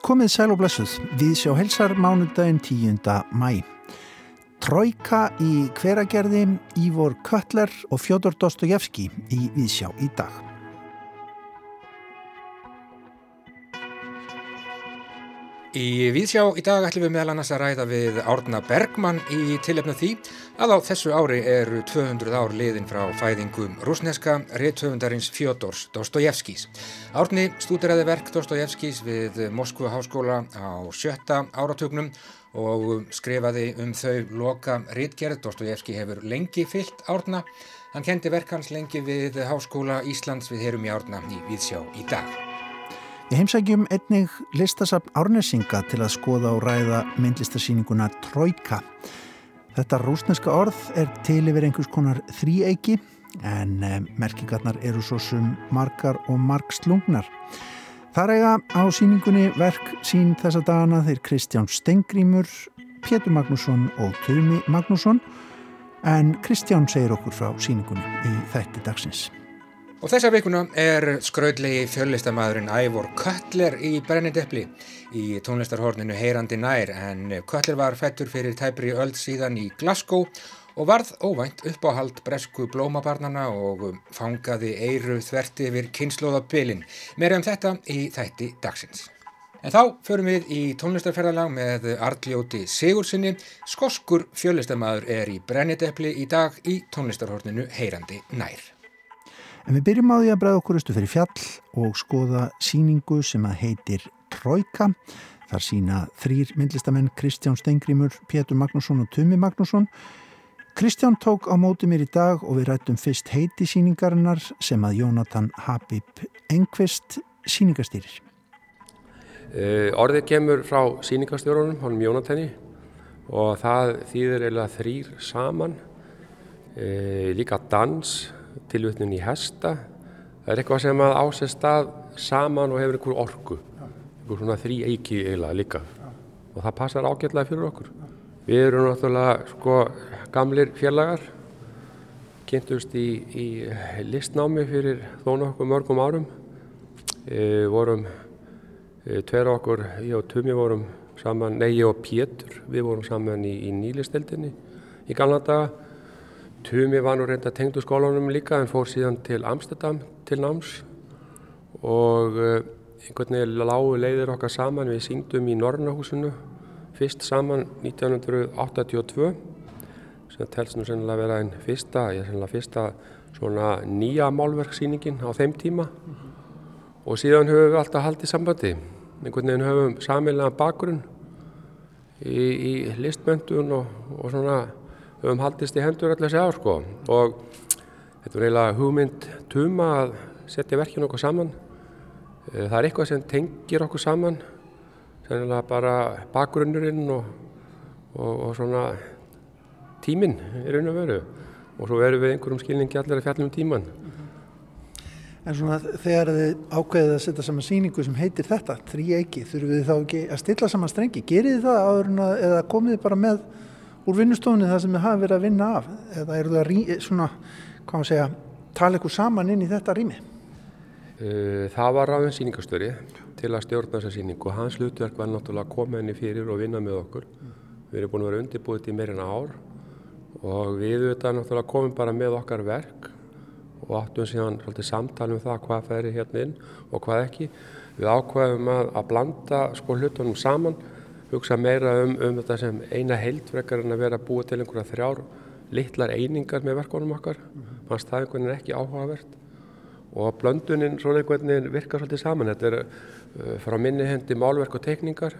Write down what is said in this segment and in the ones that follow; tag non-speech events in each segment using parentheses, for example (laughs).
Komið sæl og blessuð, við sjá helsar mánudaginn 10. mæ. Trojka í hveragerði, Ívor Köttler og Fjóður Dostojevski í Viðsjá í dag. Í Víðsjá í dag ætlum við meðal annars að ræða við Árna Bergmann í tilefna því að á þessu ári eru 200 ár liðin frá fæðingum rúsneska réttöfundarins Fjodors Dostojevskis. Árni stúdiraði verk Dostojevskis við Moskva háskóla á sjötta áratögnum og skrifaði um þau loka réttgerð. Dostojevski hefur lengi fyllt Árna. Hann kendi verk hans lengi við Háskóla Íslands við Herum í Árna í Víðsjá í dag. Við heimsækjum einnig listasafn Árnesinga til að skoða og ræða myndlistarsýninguna Trojka. Þetta rúsneska orð er til yfir einhvers konar þríeiki en eh, merkingarnar eru svo sem margar og marg slungnar. Þar eiga á síningunni verk sín þessa dagana þeir Kristján Stengrímur, Pétur Magnússon og Tumi Magnússon en Kristján segir okkur frá síningunni í þætti dagsins. Og þessa vikuna er skröðlegi fjöllistamæðurinn Ævor Köttler í Brennindeppli í tónlistarhorninu Heyrandi nær en Köttler var fættur fyrir tæpri öll síðan í Glasgow og varð óvænt uppáhald bresku blómabarnana og fangaði eiru þverti yfir kynnslóðabilin. Meira um þetta í þætti dagsins. En þá förum við í tónlistarferðalag með Arljóti Sigursinni. Skoskur fjöllistamæður er í Brennindeppli í dag í tónlistarhorninu Heyrandi nær. En við byrjum á því að bregða okkur östu fyrir fjall og skoða síningu sem að heitir Trojka. Þar sína þrýr myndlistamenn Kristján Stengrimur, Pétur Magnússon og Tumi Magnússon. Kristján tók á móti mér í dag og við rættum fyrst heiti síningarinnar sem að Jónatan Habib Engvist síningastýrir. Uh, orðið kemur frá síningastjórunum, honum Jónatani og það þýðir eða þrýr saman, uh, líka dans tilvötnun í hesta. Það er eitthvað sem að ásett stað saman og hefur einhver orgu einhver svona þrý eiki eiginlega líka. Og það passar ágætlega fyrir okkur. Við erum náttúrulega sko gamlir félagar kynntumst í, í listnámi fyrir þó nokkuð mörgum árum. E, vorum e, tver okkur, ég og Tumi vorum saman, nei ég og Pétur við vorum saman í, í nýlisteldinni í gamla daga Tumi var nú reynda tengdu skólanum líka en fór síðan til Amsterdam til náms. Og uh, einhvern veginn lágu leiðir okkar saman. Við syngdum í Norrnahúsinu fyrst saman 1982 sem telst nú sennilega að vera einn fyrsta, ég er sennilega fyrsta svona nýja málverksýningin á þeim tíma. Mm -hmm. og síðan höfum við alltaf haldið sambandi. Einhvern veginn höfum samilega bakgrunn í, í listmöndun og, og svona höfum haldist í hendur allir þessi ár sko. Og þetta er eiginlega hugmynd tuma að setja verkinu okkur saman. Eh, það er eitthvað sem tengir okkur saman sennilega bara bakgrunnurinn og, og, og svona tíminn er raun og veru. Og svo erum við einhverjum skilningi allir að fjalla um tíman En svona þegar þið ákveðið að setja saman síningu sem heitir þetta, þrý eiki, þurfum við þá ekki að stilla saman strengi, gerir þið það áður en að, eða komið þið bara með úr vinnustofunni það sem þið hafa verið að vinna af eða eru það svona, hvað maður segja, tala ykkur saman inn í þetta rými? Uh, það var ráðin síningastöri til að stjórna þessa síningu og hans hlutverk var náttúrulega að koma henni fyrir og vinna með okkur. Við erum búin að vera undirbúið til meirinn ár og við auðvitað náttúrulega komum bara með okkar verk og áttum síðan samtal um það hvað færi hérna inn og hvað ekki. Við ákveðum að, að blanda sko hlutunum saman hugsa meira um, um þetta sem eina heildfrekar en að vera búa til einhverja þrjár litlar einingar með verkonum okkar. Fannst það einhvern veginn ekki áhugavert. Og blönduninn svona einhvern veginn virkar svolítið saman. Þetta er uh, frá minni hendi málverk og teikningar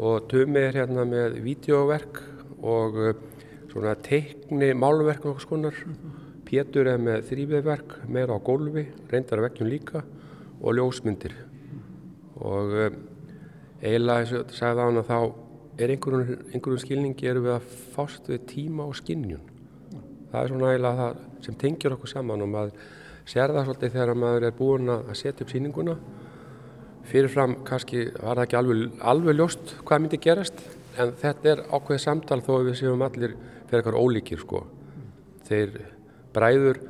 og Tumi er hérna með vídeoverk og uh, svona teikni málverk og skonar Pétur er með þrýviðverk meira á gólfi, reyndar að vekkjum líka og ljósmyndir. Og uh, eiginlega eins og sagði á hann að þá er einhverjum, einhverjum skilningi eru við að fást við tíma og skinnjun það er svona eiginlega það sem tengjur okkur saman og maður sér það svolítið þegar maður er búin að setja upp síninguna fyrirfram kannski var það ekki alveg, alveg ljóst hvað myndi gerast en þetta er ákveðið samtal þó við séum allir fyrir eitthvað ólíkir sko. Þeir bræður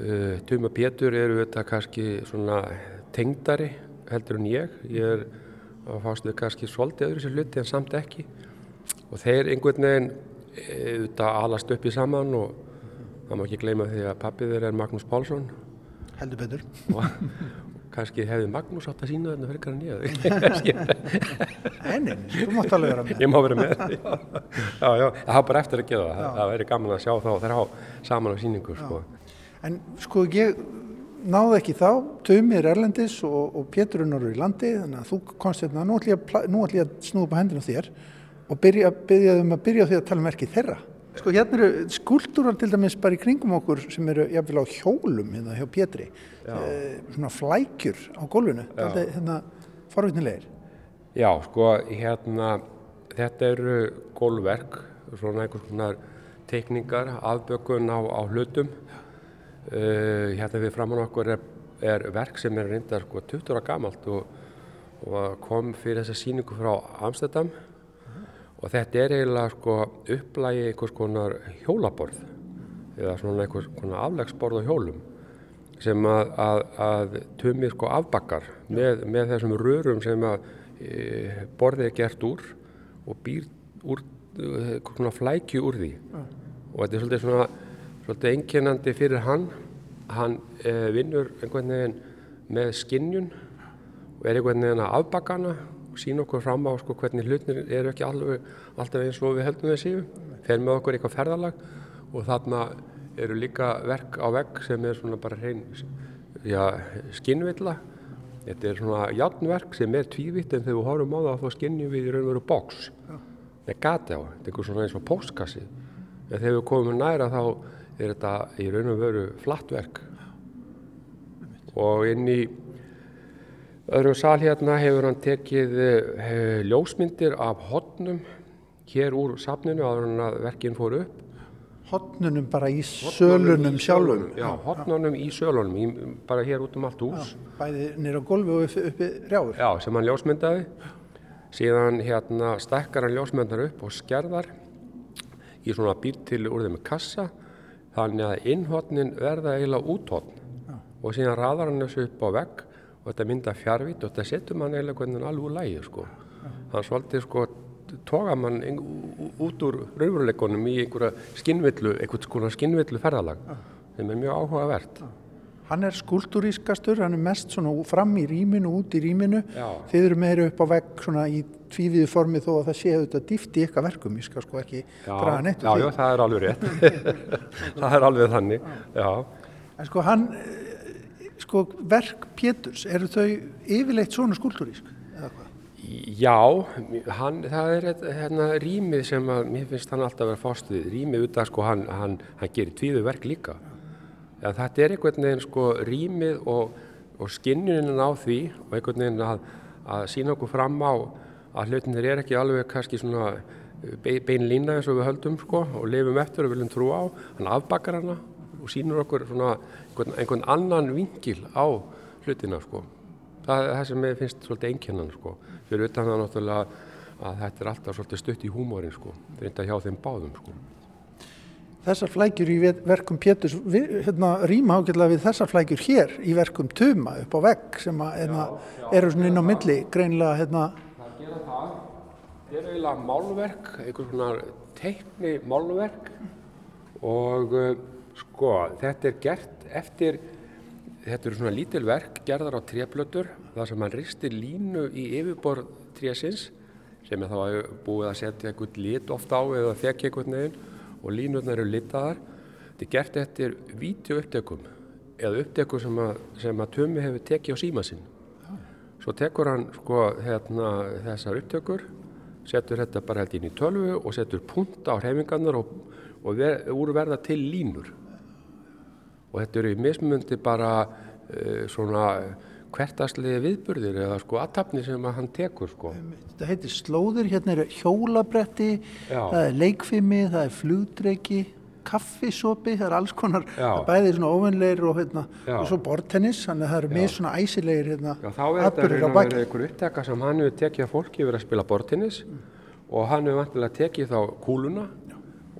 Uh, Tuma Pétur eru þetta kannski svona tengdari heldur en ég. Ég er að fást við kannski svolítið öðru sér hluti en samt ekki. Og þeir einhvern veginn auðvitað alast upp í saman og það má ekki gleyma því að pappið þeir er Magnús Pálsson. Heldur betur. Og kannski hefði Magnús átt að sína þarna fyrir hann ég. (laughs) Enni, þú mátt alveg vera með. Ég má vera með. Já, já, það var bara eftir að gera það. Það væri gaman að sjá þá þeir há saman á síningu, sko. En sko ég náði ekki þá, Tumi er Erlendis og, og Pétur er norður í landi, þannig að þú komst hérna, nú ætlum ég, að, að snúða upp á hendina þér og byrja, byrja um að byrja á því að tala um verkið þeirra. Sko hérna eru skúltúrar til dæmis bara í kringum okkur sem eru jafnvel á hjólum hérna hjá Pétri, eh, svona flækjur á gólfinu, þetta er hérna forvitnilegir. Já, sko, hérna, þetta eru gólverk, svona einhvers konar teikningar, afbökun á, á hlutum. Uh, hérna við framann okkur er, er verk sem er reyndar sko 20 ára gamalt og, og kom fyrir þessa síningu frá Amsterdam. Og þetta er eiginlega sko upplægi einhvers konar hjólaborð eða svona einhvers konar aflegsborð á hjólum sem að, að, að tumi sko afbakkar með, með þessum rörum sem að e, borðið er gert úr og býr úr e, svona flækju úr því. Og þetta er svolítið svona svolítið einkennandi fyrir hann. Hann eh, vinnur einhvern veginn með skinnjun og er einhvern veginn að afbaka hana og sína okkur fram á sko, hvernig hlutnir eru ekki alveg, alltaf eins og við heldum við síðan. Fer með okkur eitthvað ferðalag og þarna eru líka verk á vegg sem er svona bara hrein ja, skinnvilla. Þetta er svona játnverk sem er tvívitt en þegar við horfum á það þá skinnjum við í raun og veru bóks með gati á. Þetta er svona eins og postkassi. En þegar við komum næra þá er þetta í raun og veru flattverk og inn í öðrum sal hérna hefur hann tekið hef, ljósmyndir af hotnum hér úr safninu áður hann að verkinn fór upp. Hotnunum bara í sölunum sjálfum. Já, hotnunum í sölunum í, bara hér út um allt hús. Já, Bæði nýra á golfi og uppi, uppi rjáður Já, sem hann ljósmyndaði. Síðan hérna stekkar hann ljósmyndar upp og skerðar í svona býr til úr þeim kassa þannig að innhotnin verða eiginlega úthotn ja. og síðan raðar hann þessu upp á vegg og þetta mynda fjárvít og þetta setur mann eiginlega hvernig alveg úr lægi sko. Ja. Þannig svolítið sko toga mann út úr raunveruleikonum í einhverja skinnvillu, einhvers konar skinnvillu ferðalag ja. sem er mjög áhugavert. Hann er skuldurískastur, hann er mest fram í rýminu, út í rýminu. Já. Þið eru meira upp á vegg svona í tvíviðu formi þó að það sé auðvitað dýft í ykkar verkum. Ég skal sko ekki draga neitt. Já, já, það er alveg rétt. (laughs) það er alveg þannig, já. En sko hann, sko verk Péturs, eru þau yfirleitt svona skuldurísk? Já, hann, það er hérna rýmið sem að mér finnst hann alltaf að vera fást við. Rýmið út af sko hann, hann, hann gerir tvíðu verk líka. Ja, þetta er einhvern veginn sko rýmið og, og skinnunin á því og einhvern veginn að, að sína okkur fram á að hlutinir er ekki alveg kannski svona bein lína eins og við höldum sko og lifum eftir og viljum trú á. Hann afbakkar hana og sínur okkur svona einhvern, einhvern annan vingil á hlutina sko. Það er það sem ég finnst svolítið einkennan sko. Fyrir utan það náttúrulega að þetta er alltaf svolítið stutt í húmórin sko. Þetta hjá þeim báðum sko. Þessar flækjur í verkum Péturs hérna, rýma ágjörlega við þessar flækjur hér í verkum Tuma upp á vegg sem að, hérna, já, já, eru svona inn á milli greinlega hérna. Það gera það. Þetta er eiginlega málverk, einhvers konar teikni málverk og uh, sko þetta er gert eftir, þetta eru svona lítil verk gerðar á tréplötur þar sem mann ristir línu í yfirborð trésins sem er þá búið að setja eitthvað lit ofta á eða þekki eitthvað neginn og línurnar eru litaðar. Þetta er gert eftir vídeoupptökum eða upptökum sem að, sem að Tumi hefur tekið á síma sinn. Svo tekur hann sko, hérna, þessar upptökur, setur þetta bara held inn í tölvu og setur punta á hreifingarnar og, og ver, úrverða til línur. Og þetta eru í mismundi bara uh, svona hvertaslegi viðburðir eða sko aðtapni sem að hann tekur sko. Þetta heitir slóðir, hérna eru hjólabretti, Já. það er leikfimi, það er flugdreiki, kaffisopi, það er alls konar, bæðið svona óvinnleir og, hérna, og svo bortennis, þannig að það eru mjög svona æsilegir hérna, atbyrðir á baki. Já, þá er þetta verið einhver uppteka sem hann hefur tekið að fólki verið að spila bortennis mm. og hann hefur vantilega tekið þá kúluna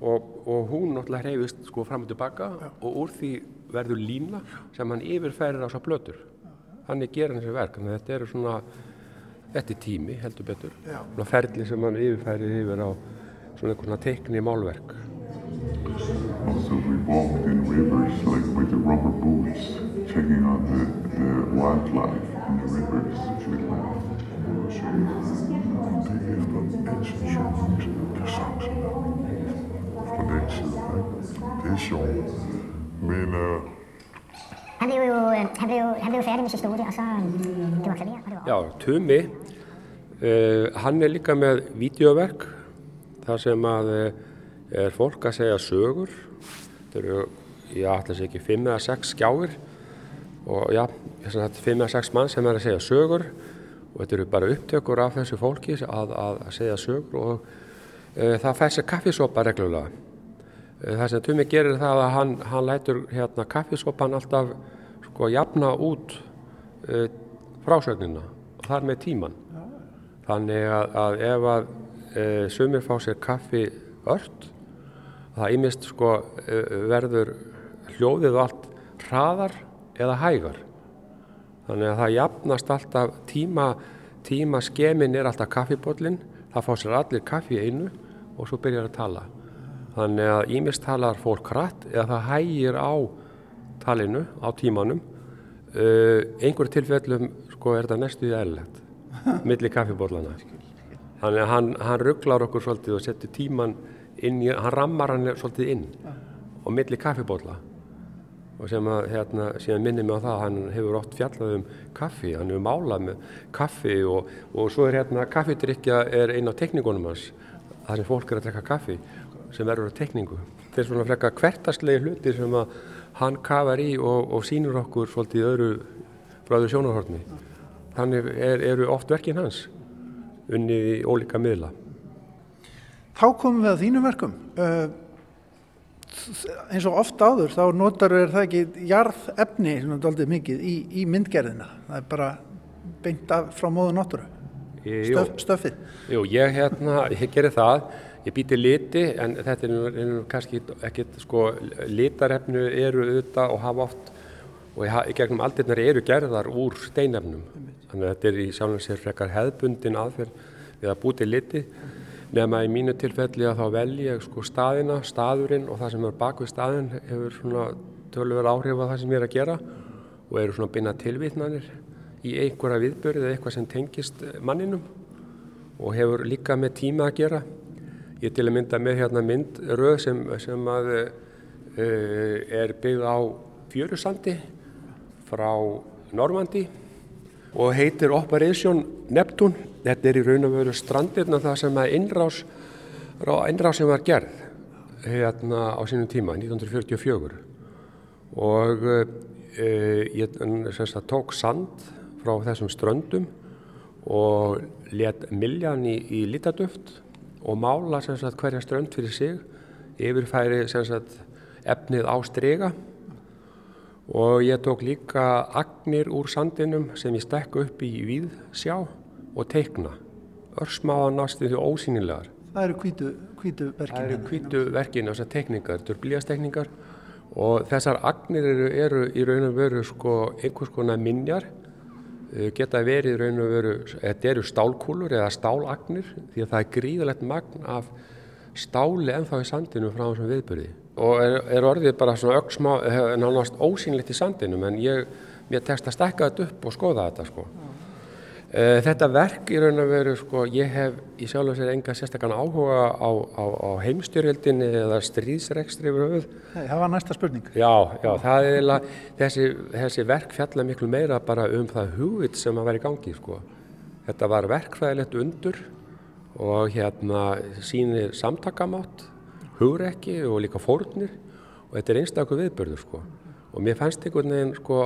og, og hún náttúrulega hreyfist sko fram og tilbaka Já. og úr því verður lína sem hann yfirfærir á svo blötur. Þannig gerir hann þessi verk, en þetta eru svona, þetta er tími heldur betur, svona ferli sem hann yfirfærir yfir á svona einhvern teikni málverk. Also we walked in rivers like with the rubber boots, checking out the, the wildlife in the rivers. Det är en ancient distans från den sidan. Det är sjovt. Men uh, Han blev jo, øh, han blev, han blev færdig med sit studie, og så øh, det var klaver, og det var Já, Tumi, uh, hann er líka með vídeoverk þar sem að uh, er fólk að segja sögur. Þetta eru, ég ætla að segja ekki, fimm eða sex skjáir og já, þess að fimm eða sex mann sem er að segja sögur og þetta eru bara upptökur af þessu fólki að, að, að segja sögur og uh, það fær sér kaffisopa reglulega. Uh, það sem Tumi gerir það að hann, hann lætur hérna kaffisopan alltaf sko jafna út uh, frásögnina og þar með tíman. Þannig að, að ef að uh, sumir fá sér kaffi ört, það ímist sko uh, verður hljóðið allt hraðar eða hægar. Þannig að það jafnast alltaf tíma, tíma skemin er alltaf kaffibóllin, það fá sér allir kaffi einu og svo byrjar að tala. Þannig að ímist talar fólk hratt eða það hægir á talinu, á tímanum. Uh, einhver tilfellum sko er þetta næstu í eðlilegt, (laughs) milli kaffibóllana. Þannig að hann, hann rugglar okkur svolítið og setur tíman inn í, hann rammar hann svolítið inn og milli kaffibólla og sem að hérna, minnir mig á það að hann hefur oft fjallað um kaffi, hann hefur málað með kaffi og, og svo er hérna kaffidrykja er einn á tekningunum hans þar sem fólk er að drekka kaffi sem verður á tekningu. Þetta er svona frekka hvertastlegi hluti sem að hann kafar í og, og sínur okkur svolítið öðru frá öðru sjónarhortni. Þannig er, eru oft verkin hans unnið í ólíka miðla. Þá komum við að þínum verkum. Uh, eins og oft áður þá notar er það ekki jarðefni svona daldið mikið í, í myndgerðina. Það er bara beint af frá móðu náttúru. Stöf, stöfið. Jú, ég hérna, ég gerir það, ég býti liti en þetta er nú, er kannski ekkit, sko, litarefnu eru auðvitað og hafa oft og í, gegnum aldirnar eru gerðar úr steinefnum. Þannig að þetta er í sjálfum sér frekar hefðbundin aðferð við að búti liti nema í mínu tilfelli að þá velji ég sko staðina, staðurinn og það sem er bak við staðin hefur svona tölver áhrif á það sem ég er að gera og eru svona binna tilvitnanir í einhverja viðbörið eða eitthvað sem tengist manninum og hefur líka með tíma að gera. Ég til að mynda með hérna myndröð sem, sem að, uh, er byggð á fjörusandi frá Normandi og heitir Operation Neptune. Þetta er í raun og veru strandirna það sem að innrás, innrás sem var gerð hérna á sínum tíma, 1944 og uh, ég sagt, tók sand frá þessum ströndum og let miljan í, í litaduft og mála sagt, hverja strönd fyrir sig yfirfæri sagt, efnið á strega og ég tók líka agnir úr sandinum sem ég stekk upp í víðsjá og teikna. Örsmáða næstu því ósýnilegar. Það eru hvítu, hvítu verkinu. Það eru hvítu verkinu, þessar teikningar, þetta eru blíastekningar og þessar agnir eru, eru í raun og veru sko einhvers konar minjar geta verið raun og veru, þetta eru stálkúlur eða stálagnir því að það er gríðalegt magn af stáli ennþá í sandinu frá þessum viðbyrði og er, er orðið bara svona öksmá, nánast ósýnlegt í sandinu en ég, mér tekst að stekka þetta upp og skoða þetta sko. Þetta verk í raun og veru, sko, ég hef í sjálf og sér enga sérstakana áhuga á, á, á heimstjórjöldinni eða stríðsrekstri yfir höfuð. Það var næsta spurning. Já, já, það er eiginlega, þessi, þessi verk fjalla miklu meira bara um það hugvit sem að vera í gangi, sko. Þetta var verkfræðilegt undur og hérna sínir samtakamátt, hugrekki og líka fórnir og þetta er einstaklega viðbörður, sko. Og mér fannst einhvern veginn, sko,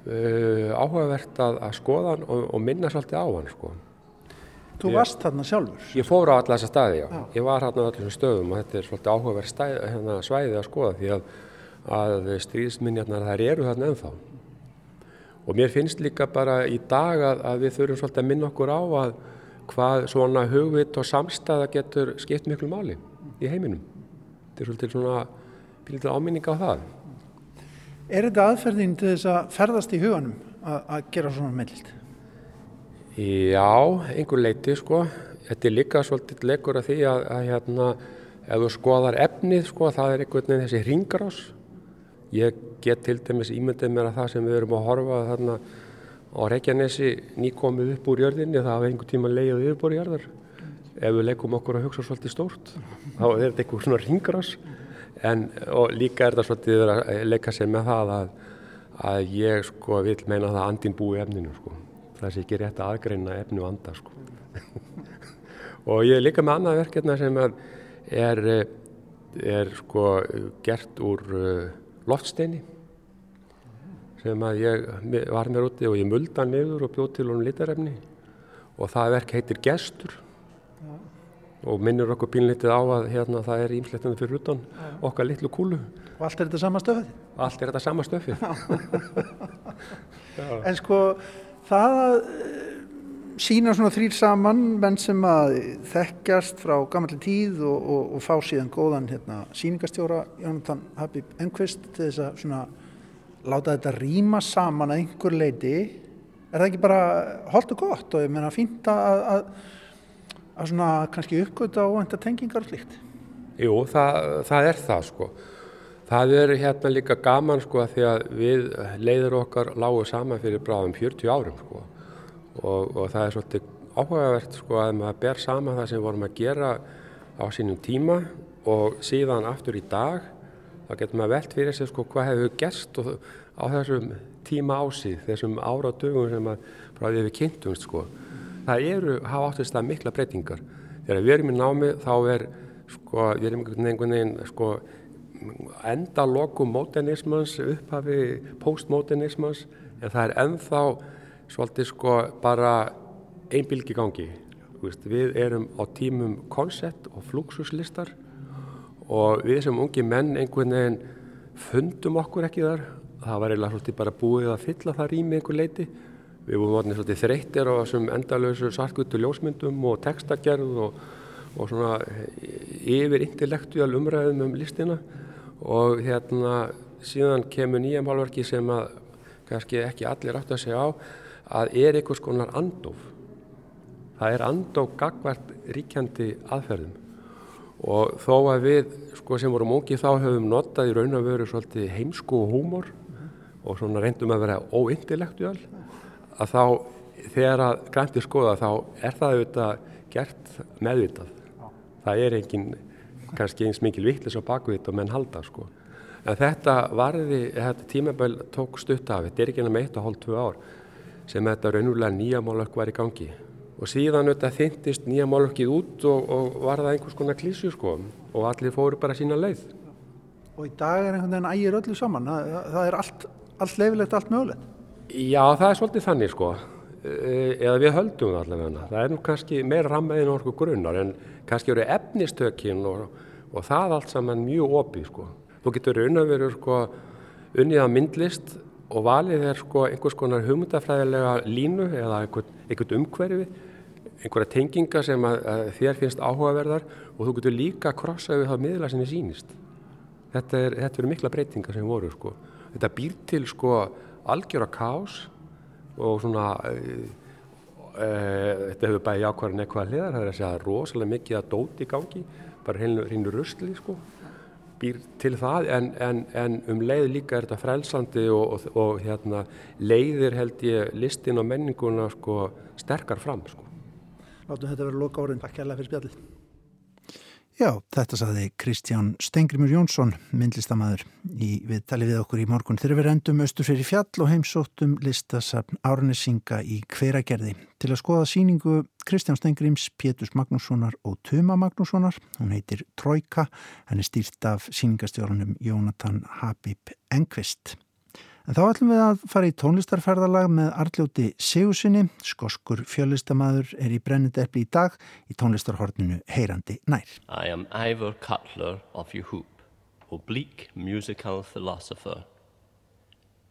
Uh, áhugavert að, að skoða hann og, og minna svolítið á hann sko. Þú ég, varst þarna sjálfur? Ég fór á alla þessa staði, já. já. Ég var hérna á öllum stöðum og þetta er svolítið áhugavert stæð, hérna, svæðið að skoða því að, að stríðsminjarnar þær eru þarna ennþá. Og mér finnst líka bara í dag að, að við þurfum svolítið að minna okkur á að hvað svona hugvit og samstæða getur skipt miklu máli í heiminum. Þetta er svolítið svona áminning á það. Er þetta aðferðin til þess að ferðast í huganum að, gera svona mellilt? Já, einhver leiti sko. Þetta er líka svolítið leikur að því að, að hérna, ef þú skoðar efnið sko, það er einhvern veginn þessi ringrás. Ég get til dæmis ímyndið mér að það sem við erum að horfa þarna á Reykjanesi nýkomið upp úr jörðinni, það hafa einhver tíma leiðið yfirbúr jörðar. Ef við leikum okkur að hugsa svolítið stórt, þá er þetta einhver svona ringrás. En líka er þetta svolítið að leika sér með það að, að ég sko vil meina það að andin búi efninu sko. Það sé ekki rétt að aðgreina efni og anda sko. (laughs) og ég er líka með annað verkefna sem er, er sko gert úr uh, loftsteini sem að ég var mér úti og ég mulda niður og bjóð til honum litarefni og það verk heitir Gestur. Og minnur okkur pínlítið á að hérna það er ímslettandi fyrir utan okkar litlu kúlu. Og allt er þetta sama stöfið? Allt er þetta sama stöfið. (laughs) en sko það að sína svona þrýr saman menn sem að þekkjast frá gammalli tíð og, og, og fá síðan góðan hérna, síningastjóra Jónatan Habib Enqvist til þess að svona láta þetta rýma saman að einhver leiti er það ekki bara holdt og gott og ég meina fínt að, að, að svona kannski uppgöta og enda tengingar og slíkt? Jú, það, það er það sko. Það er hérna líka gaman sko að því að við leiður okkar lágu saman fyrir bráðum 40 árum sko. Og, og það er svolítið áhugavert sko að maður ber sama það sem vorum að gera á sínum tíma og síðan aftur í dag þá getur maður velt fyrir sig sko hvað hefur gerst á þessum tíma ásið, þessum áratugum sem að frá því við kynntumst sko. Það eru, hafa áttist að mikla breytingar. Þegar við erum í námi þá er sko, við erum einhvern veginn sko endalokum mótenismans, upphafi postmotenismans en það er ennþá svolítið sko bara einbilgi gangi. Við erum á tímum koncept og fluxuslistar og við sem ungi menn einhvern veginn fundum okkur ekki þar. Það var eiginlega svolítið bara búið að fylla það rými einhver leiti. Við vorum orðinni svolítið þreyttir á þessum endalösu sarkutu ljósmyndum og textagerð og, og svona yfir intellektuál umræðum um listina. Og hérna síðan kemur nýja málverki sem að kannski ekki allir átt að segja á að er einhvers konar andof. Það er andof gagvart ríkjandi aðferðum. Og þó að við sko, sem vorum ungi þá höfum notað í raun og veru svolítið heimsku og húmor og svona reyndum að vera óintellektuál að þá þegar að græntið skoða þá er það auðvitað gert meðvitað. Það er engin kannski eins mikil vittlis á bakvið og menn halda sko. En þetta varði, þetta tímabæl tók stutt af, þetta er ekki enn með eitt og hálf tvö ár sem þetta raunulega nýja málökk var í gangi og síðan auðvitað þyntist nýja málökkið út og, og var það einhvers konar klísju sko og allir fóru bara sína leið. Og í dag er einhvern veginn ægir öllu saman, það, það er allt, allt leifilegt, allt mögulegt? Já, það er svolítið þannig sko, e, eða við höldum það allavega. Það er nú kannski meir rammeðin orku grunnar en kannski eru efnistökin og, og það allt saman mjög opið sko. Þú getur vera sko unnið að myndlist og valið er sko einhvers konar hugmyndafræðilega línu eða einhvern umhverfi, einhverja tenginga sem að, að þér finnst áhugaverðar og þú getur líka að krossa við það miðla sem þið sýnist. Þetta er, þetta er mikla breytingar sem voru sko. Þetta býr til sko algjöra kás og svona, e, e, þetta hefur bæði ákvarðan eitthvað hliðar, það er að segja rosalega mikið að dóti í gangi, bara hreinu rusli sko býr til það en, en, en um leið líka er þetta frelsandi og, og, og hérna, leiðir held ég listin og menninguna sko, sterkar fram. Sko. Látum þetta vera loka orðin. Takk kærlega fyrir spjallið. Já, þetta saði Kristján Stengrimur Jónsson, myndlistamæður í viðtali við okkur í morgun. Þegar við rendum austur fyrir fjall og heimsóttum listasafn Árnesinga í hveragerði til að skoða síningu Kristján Stengrims, Pétus Magnússonar og Tuma Magnússonar. Hún heitir Trojka, henni stýrt af síningastjórnum Jónatan Habib Engvist. En þá ætlum við að fara í tónlistarferðalag með Arljóti Sigursinni, skoskur fjöllistamæður er í brennendepli í dag í tónlistarhorninu Heyrandi nær. I am Ivor Cutler of Yehoop, oblique musical philosopher.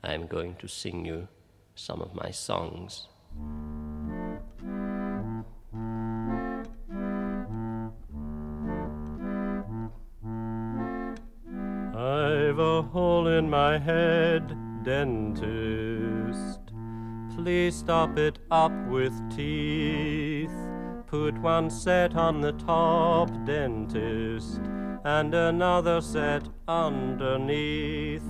I am going to sing you some of my songs. I I've a hole in my head, dentist. Please stop it up with teeth. Put one set on the top, dentist, and another set underneath.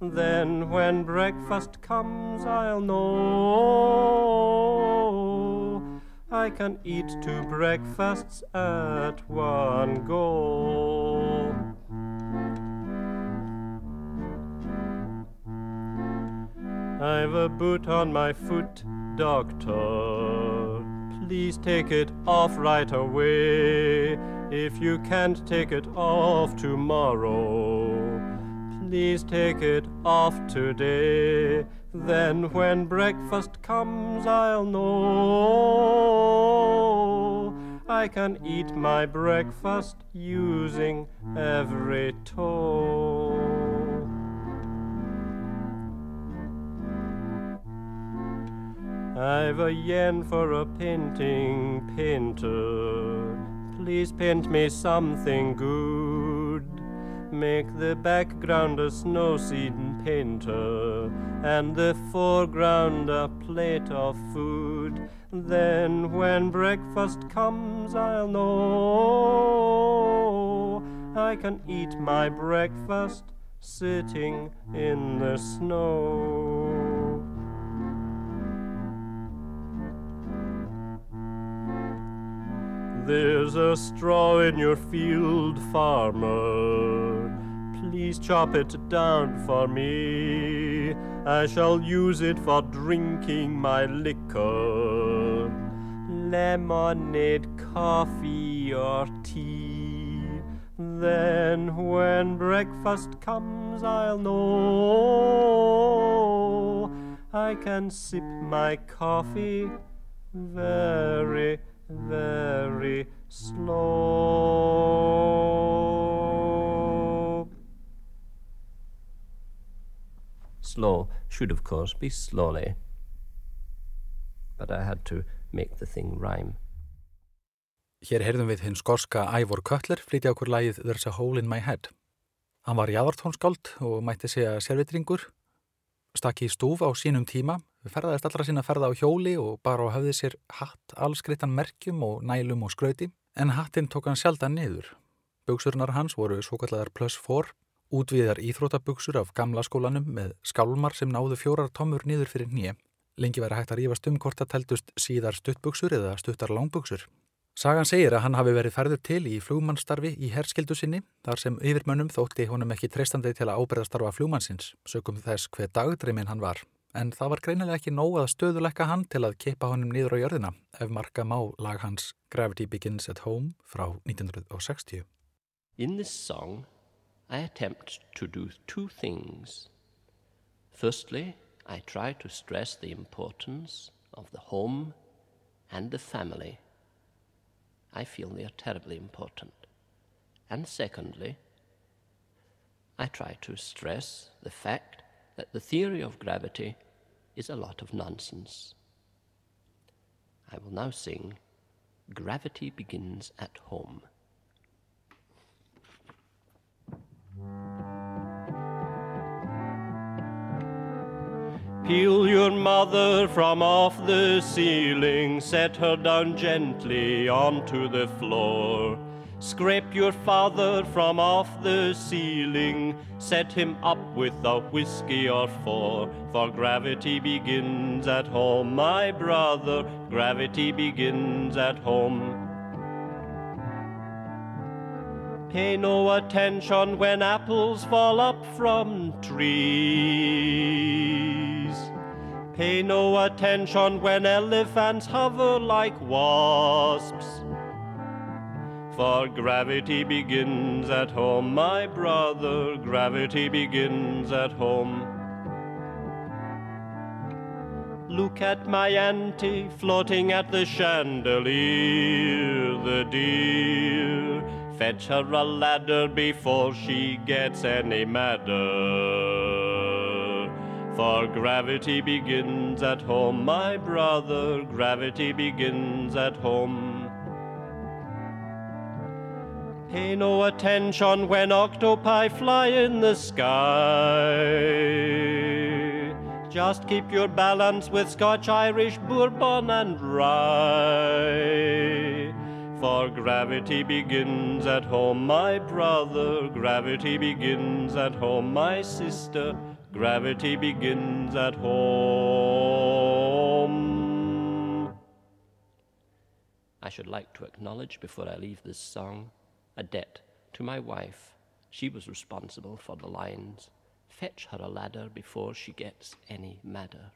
Then when breakfast comes, I'll know I can eat two breakfasts at one go. I've a boot on my foot, doctor. Please take it off right away. If you can't take it off tomorrow, please take it off today. Then when breakfast comes, I'll know I can eat my breakfast using every toe. I've a yen for a painting painter. Please paint me something good. Make the background a snow seed painter, and the foreground a plate of food. Then when breakfast comes, I'll know I can eat my breakfast sitting in the snow. There's a straw in your field, farmer. Please chop it down for me. I shall use it for drinking my liquor. Lemonade, coffee, or tea. Then, when breakfast comes, I'll know I can sip my coffee very very slow. Slow should, of course, be slowly, but I had to make the thing rhyme. Hér heyrðum við hinn skorska Ivor Cutler flytja okkur lagið There's a Hole in My Head. Hann var jáðartónskáld og mætti segja sérvitringur, stakki í stúf á sínum tíma ferðaðist allra sína ferða á hjóli og bara á höfði sér hatt allskrittan merkjum og nælum og skrauti, en hattinn tók hann sjaldan niður. Böksurnar hans voru svo kallar plus 4, útviðar íþrótaböksur af gamla skólanum með skálmar sem náðu fjórar tómur niður fyrir nýje. Lengi væri hægt að rífast um hvort að tældust síðar stuttböksur eða stuttar langböksur. Sagan segir að hann hafi verið ferður til í flugmannstarfi í herskildu sinni, þar sem yfirmönnum þótti honum ekki treystandi til að ábreyðastarfa flugmannsins, sökum þess hver dagdreimin hann var en það var greinilega ekki nóg að stöðuleika hann til að keipa honum nýður á jörðina ef marka má lag hans Gravity Begins at Home frá 1960. In this song I attempt to do two things. Firstly, I try to stress the importance of the home and the family. I feel they are terribly important. And secondly, I try to stress the fact that the theory of gravity is a lot of nonsense. I will now sing Gravity Begins at Home. Peel your mother from off the ceiling, set her down gently onto the floor. Scrape your father from off the ceiling, set him up with a whiskey or four. For gravity begins at home, my brother, gravity begins at home. Pay no attention when apples fall up from trees. Pay no attention when elephants hover like wasps. For gravity begins at home, my brother, gravity begins at home. Look at my auntie floating at the chandelier, the dear. Fetch her a ladder before she gets any madder. For gravity begins at home, my brother, gravity begins at home. Pay no attention when octopi fly in the sky. Just keep your balance with Scotch, Irish, Bourbon, and rye. For gravity begins at home, my brother. Gravity begins at home, my sister. Gravity begins at home. I should like to acknowledge before I leave this song a debt to my wife. She was responsible for the lines. Fetch her a ladder before she gets any madder.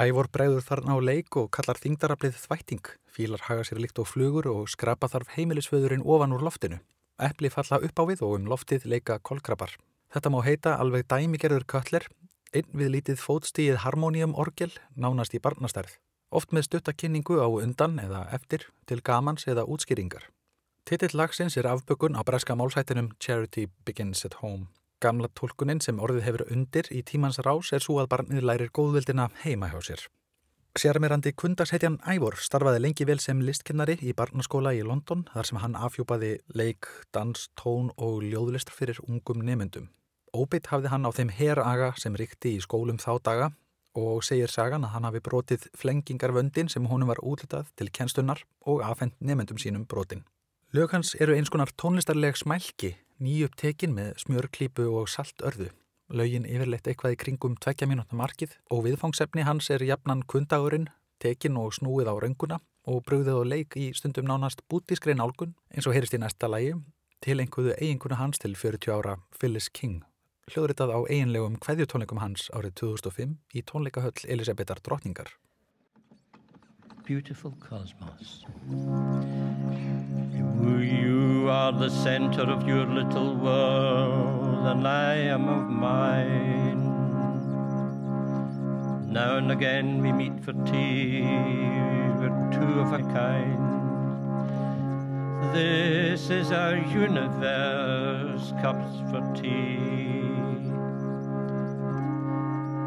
Ævor bregður þarna á leik og kallar þingdaraflið þvætting. Fílar haga sér líkt á flugur og skrapa þarf heimilisföðurinn ofan úr loftinu. Eppli falla upp á við og um loftið leika kolkrabbar. Þetta má heita alveg dæmigerður köttler, einn við lítið fótstíið harmónium orgel, nánast í barnastærð. Oft með stuttakynningu á undan eða eftir til gamans eða útskýringar. Titill lagsins er afbökun á breska málsættinum Charity Begins at Home. Gamla tólkunin sem orðið hefur undir í tímans rás er svo að barnið lærir góðvildina heima hjá sér. Sérmerandi kundashetjan Ævor starfaði lengi vel sem listkennari í barnaskóla í London þar sem hann afhjúpaði leik, dans, tón og ljóðlist fyrir ungum nemyndum. Óbeitt hafði hann á þeim heraga sem ríkti í skólum þá daga og segir sagan að hann hafi brotið flengingarvöndin sem honum var útlitað til kennstunnar og afhengt nemyndum sínum brotin. Lög hans eru eins konar tónlistarleg smælki nýjupptekin með smjörklípu og saltörðu. Laugin yfirleitt eitthvað í kringum tvekja mínútna markið og viðfangsefni hans er jafnan kundagurinn, tekin og snúið á rönguna og brugðið og leik í stundum nánast bútískrein álgun eins og heyrist í næsta lægi til einhverju eiginkuna hans til 40 ára Phyllis King. Hljóðritað á eiginlegum kveðjutónleikum hans árið 2005 í tónleikahöll Elisabetar Drottningar. Beautiful cosmos. You are the center of your little world, and I am of mine. Now and again we meet for tea, we're two of a kind. This is our universe, cups for tea.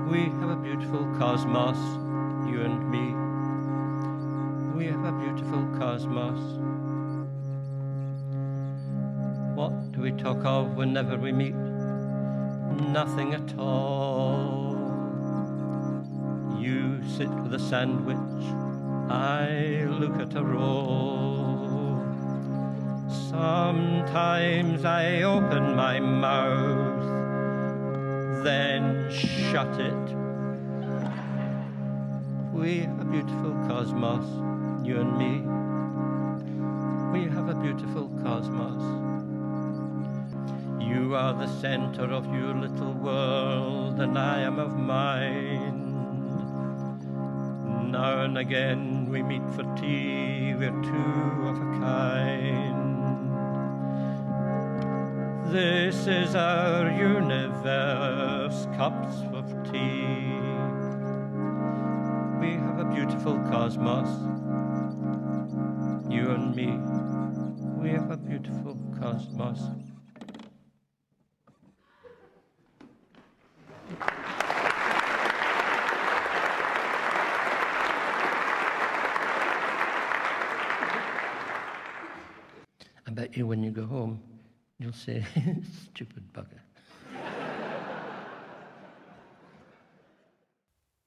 We have a beautiful cosmos, you and me. We have a beautiful cosmos. What do we talk of whenever we meet? Nothing at all. You sit with a sandwich, I look at a roll. Sometimes I open my mouth, then shut it. We have a beautiful cosmos, you and me. We have a beautiful cosmos. You are the center of your little world, and I am of mine. Now and again we meet for tea, we're two of a kind. This is our universe, cups of tea. We have a beautiful cosmos, you and me. We have a beautiful cosmos. You when you go home, you'll say, (laughs) stupid bugger.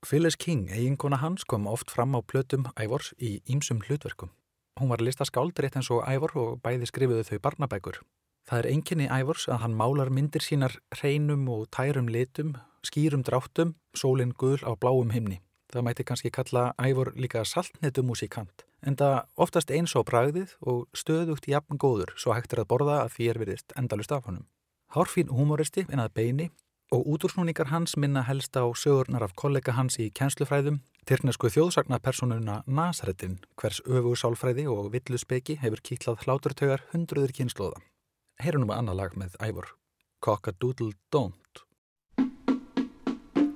Phyllis King, eiginkona hans, kom oft fram á plötum Ævors í ýmsum hlutverkum. Hún var listaskáld rétt eins og Ævor og bæði skrifuðu þau barnabækur. Það er enginni Ævors að hann málar myndir sínar hreinum og tærum litum, skýrum dráttum, sólinn gul á bláum himni. Það mæti kannski kalla Ævor líka saltnetumúsikant, en það oftast eins á bragðið og stöðugt jafn góður svo hægt er að borða að því er veriðst endalust af honum. Hárfín humoristi en að beini og útúrsnúningar hans minna helst á sögurnar af kollega hans í kjenslufræðum, Tyrknesku þjóðsagnapersonuna Nasaretin, hvers öfu sálfræði og villu speki hefur kýtlað hláturtögar hundruður kynnslóða. Heyrum við annað lag með Ævor, Cock-a-Doodle Don't.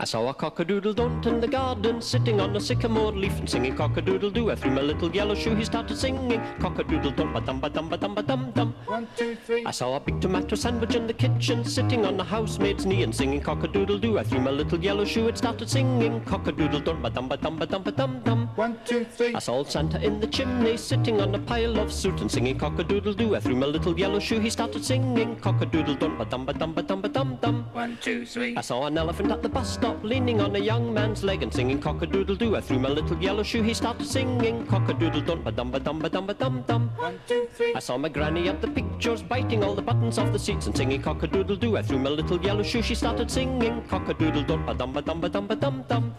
I saw a cock-a-doodle-don't in the garden, sitting on a sycamore leaf and singing cock-a-doodle-doo. I threw my little yellow shoe, he started singing cock-a-doodle-don't, ba-dum-ba-dum-ba-dum-ba-dum-dum. One, two, three. I saw a big tomato sandwich in the kitchen, sitting on the housemaid's knee and singing cock-a-doodle-doo. I threw my little yellow shoe, it started singing cock-a-doodle-don't, ba-dum-ba-dum-ba-dum-ba-dum-dum. One, two, three. I saw Santa in the chimney, sitting on a pile of soot and singing cock-a-doodle-doo. I threw my little yellow shoe, he started singing cock-a-doodle-dum, ba-dum-ba-dum-ba-dum-ba-dum-dum. One, two, three. I saw an elephant at the bus stop leaning on a young man's leg and singing cock-a-doodle-doo. I threw my little yellow shoe, he started singing cock-a-doodle-dum, ba-dum-ba-dum-ba-dum-ba-dum-dum. One, two, three. I saw my granny at the pictures biting all the buttons off the seats and singing cock-a-doodle-doo. I threw my little yellow shoe, she started singing cock-a-doodle-dum, ba-dum-ba-dum-ba-dum-ba-dum-dum.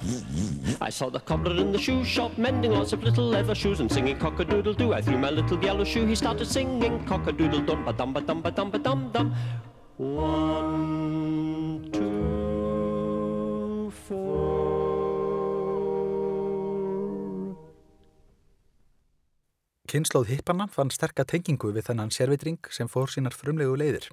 I saw the cobbler in the shoe shop mending lots of little leather shoes and singing cock-a-doodle-doo. I threw my little yellow shoe, he started singing cock-a-doodle-dum, ba-dum-ba-dum-ba-dum-ba-dum-dum. One, two. Kynnslóð hippanna fann sterka tengingu við þennan sérvitring sem fór sínar frumlegu leiðir.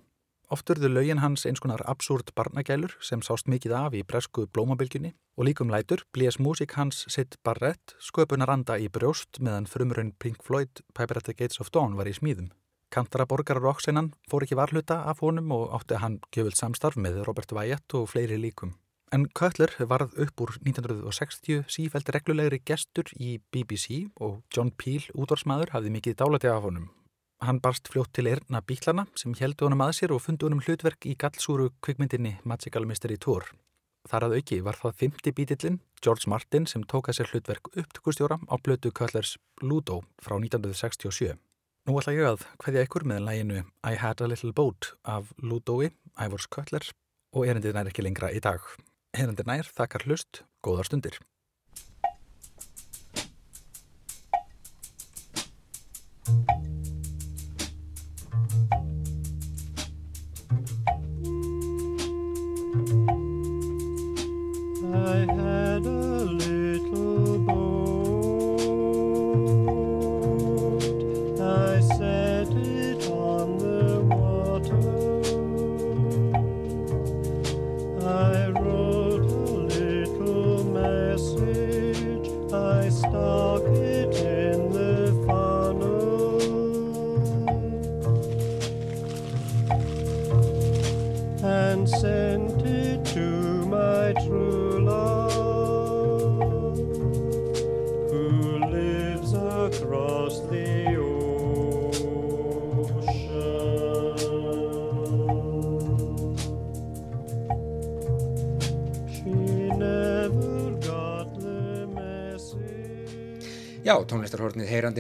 Oft urðu lögin hans eins konar absúrt barnagælur sem sást mikið af í bresku blómabilgjunni og líkum lætur blés músík hans sitt barrett sköpunar anda í brjóst meðan frumrun Pink Floyd Piper at the Gates of Dawn var í smíðum. Kantara borgarar rocksennan fór ekki varhluta af honum og átti hann gjöfult samstarf með Robert Wyatt og fleiri líkum. En Cutler varð upp úr 1960 sífældi reglulegri gestur í BBC og John Peel, útvarsmaður, hafði mikið dálæti af honum. Hann barst fljótt til erna bíklana sem heldu honum að sér og fundu honum hlutverk í gallsúru kvikmyndinni Magical Mystery Tour. Þar að auki var það fymti bítillin, George Martin, sem tók að sér hlutverk upptökustjóra á blötu Cutlers Ludo frá 1967. Nú ætla ég að hvaðja ykkur með læginu I Had a Little Boat af Ludoi, Ivors Cutler og erindið nær ekki lengra í dag. Erindið nær þakkar hlust, góðar stundir.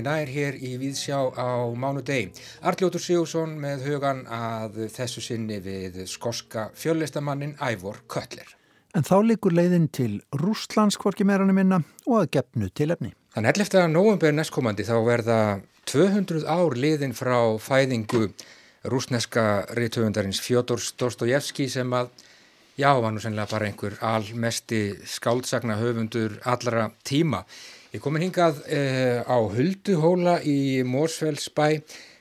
Nær hér í Víðsjá á mánudegi. Arljótur Sigursson með hugan að þessu sinni við skoska fjöllistamannin Ævor Köttler. En þá likur leiðin til Rústlands hvorki meiranu minna og að gefnu til efni. Þann 11. november næstkomandi þá verða 200 ár liðin frá fæðingu rúsneska rithöfundarins Fjodor Dostojevski sem að, já, var nú sennilega bara einhver almesti skáldsagna höfundur allra tíma. Ég komin hingað eh, á Hulduhóla í Mósfellsbæ.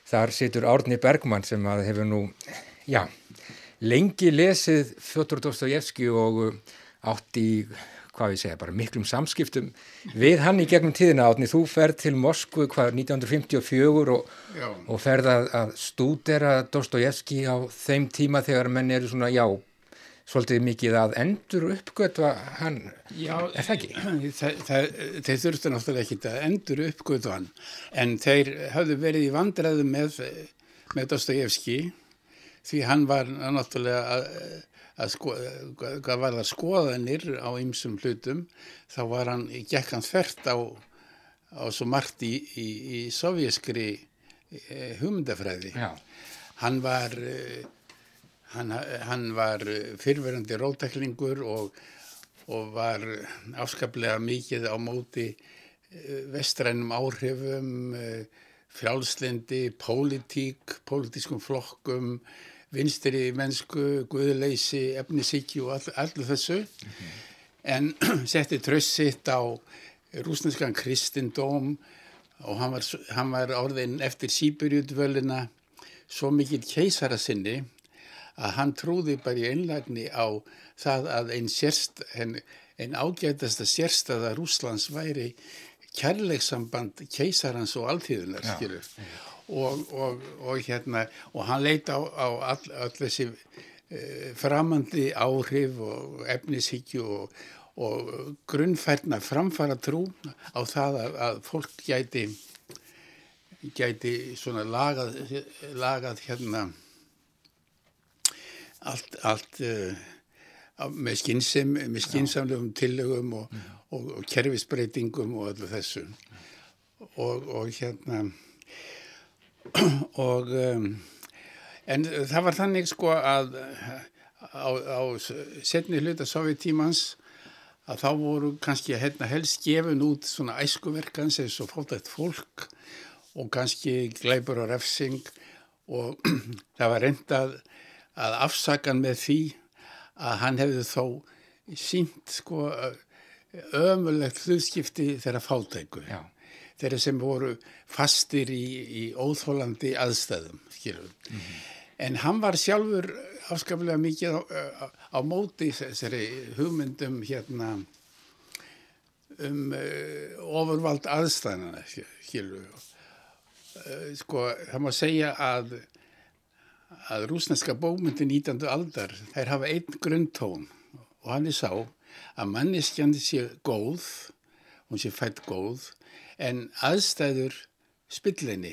Þar situr Árni Bergmann sem hefur nú, já, lengi lesið Fjodor Dostojevski og uh, átt í, hvað við segja, bara miklum samskiptum við hann í gegnum tíðina átni. Þú ferð til Moskvu hvað 1954 og, og ferð að, að stúdera Dostojevski á þeim tíma þegar menn eru svona, já, svolítið mikið að endur uppgötva hann, Já, er það ekki? (clears throat) þeir þurftu náttúrulega ekki að endur uppgötu hann en þeir hafðu verið í vandræðu með, með Dostojevski því hann var náttúrulega að, að sko, hvað var skoðanir á ymsum hlutum þá var hann, gekk hann þvert á, á svo margt í, í, í sovjeskri eh, hugmyndafræði Já. hann var eh, hann, hann var fyrverandi rótæklingur og, og var afskaplega mikið á móti eh, vestrænum áhrifum eh, frjálslindi, pólitík pólitískum flokkum vinstri mennsku, guðleysi efnisíki og all, allu þessu. En (clears throat) setti tröst sitt á rúsneskan kristindóm og hann var, hann var orðin eftir Sýbyrjudvölina svo mikill keisara sinni að hann trúði bara í einlægni á það að einn sérst, ágætasta sérstaða Rúslands væri kærleiksamband keisarans og alltíðunar. Og, og, og hérna, og hann leit á, á all, all þessi eh, framandi áhrif og efnishyggju og, og grunnfærna framfara trú á það að, að fólk gæti gæti svona lagað, lagað hérna allt, allt uh, með skynsem, með skynsamlegum tillögum og, og, og kerfisbreytingum og öllu þessu. Og, og hérna (clears throat) og um, en það var þannig sko að á, á setni hluta sovjetímans að þá voru kannski hérna helst gefin út svona æskuverkans eins og fótætt fólk og kannski glæpur og refsing og (clears throat) það var reyndað að afsakan með því að hann hefði þó sínt sko ömulegt hlutskipti þeirra fátæku. Já. Þeirra sem voru fastir í, í óþólandi aðstæðum, skilur. En hann var sjálfur afskaplega mikið á, á, á móti þessari hugmyndum hérna um uh, ofurvald aðstæðana, skilur. Uh, sko, það má segja að að rúsneska bókmyndi 19. aldar, þær hafa einn grundtón og hann er sá að manneskjan sé góð, hún sé fætt góð, en aðstæður spillinni,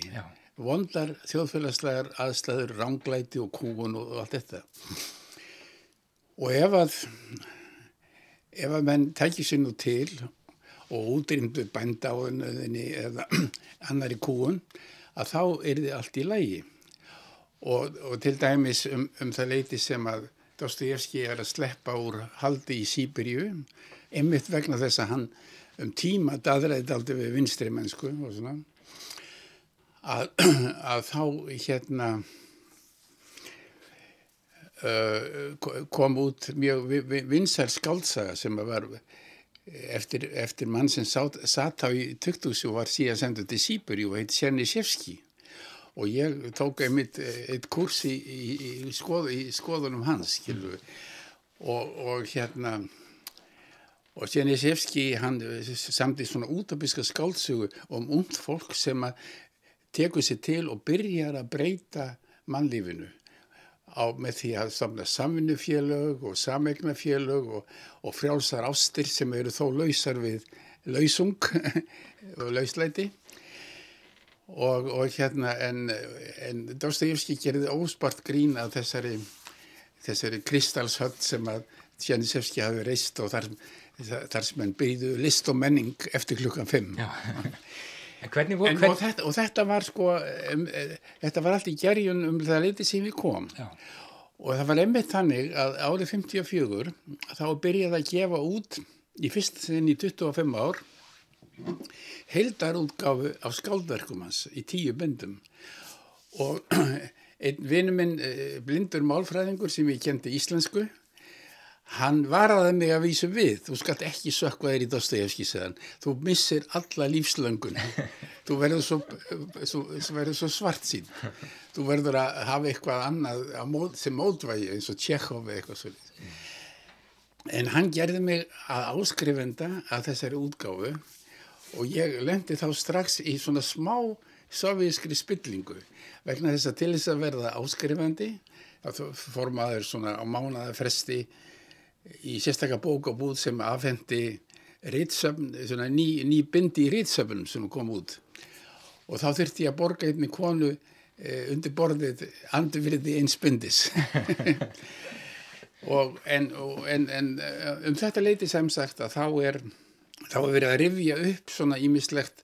vondar þjóðfélagslegar aðstæður, ránglæti og kúun og, allt þetta. Og ef að, ef að menn tækir sér nú til og útrýmdu bændáðunni eða (clears throat) annari kúun, að þá er þið allt í lægi. Og, og til dæmis um, um það leiti sem að Dostoyevski er að sleppa úr haldi í Sýberíu, einmitt vegna þess að hann um tíma daðræði aldrei við vinstri mennsku og svona, að, (clears throat) að þá hérna uh, kom út mjög vi- vi- vinsæl skáltsaga sem að var eftir, eftir mann sem sat, sat á í tukthúsi og var síðan sendur til Sýberíu og heit Sjernisjevski og ég tók einmitt eh, eitt kurs í, í, í, skoð, í skoðunum hans skilur og, og hérna og Sjenisevski hann samti svona útopiska skáldsögu um umt fólk sem að tekur sér til og byrjar að breyta mannlífinu. Á, með því að samla samvinnufélög og samegnafélög og, og frjálsar ástir sem eru þó lausar við lausung (laughs) og lauslæti og, og hérna en, en Dostoyevski gerði óspart grín að þessari, þessari kristalshöld sem að Janisevski hafi reist og þar, þar sem hann byrjuðu list og menning eftir klukkan fimm. Já. En hvernig voru, En, og, þetta, og þetta var sko, um, þetta var allt í gerjun um það leiti sem við kom. Já. Og það var einmitt þannig að árið 54 þá byrjaði að gefa út í fyrst sinn í 25 ár heildarútgáfu af skáldverkum hans í tíu bindum. Og (clears throat) einn vinnu minn eh, blindur málfræðingur sem ég kendi íslensku hann varaði mig að vísu við. Þú skalt ekki sökva þér í Dostoyevski þú missir alla lífslöngun. Þú verður svo, svo, svo, svo svart sín þú verður að hafa eitthvað annað mót, sem mótvægi eins og Tjekov eitthvað svo en hann gerði mig að áskrifenda að þessari útgáfu og ég lendi þá strax í svona smá sovjískri spillingu vegna þess að til þess að verða áskrifandi þá fór maður svona á mánaða fresti í sérstakka bók og búð sem afhendi ritsöfn, svona ný, ný bindi í ritsöfnum sem kom út. Og þá þurfti ég að borga einni konu eh, undir borðið andurfyrði eins bindis. (laughs) (laughs) Og en, og, en, en eh, um þetta leiti sem sagt að þá er þá er verið að rifja upp svona ímislegt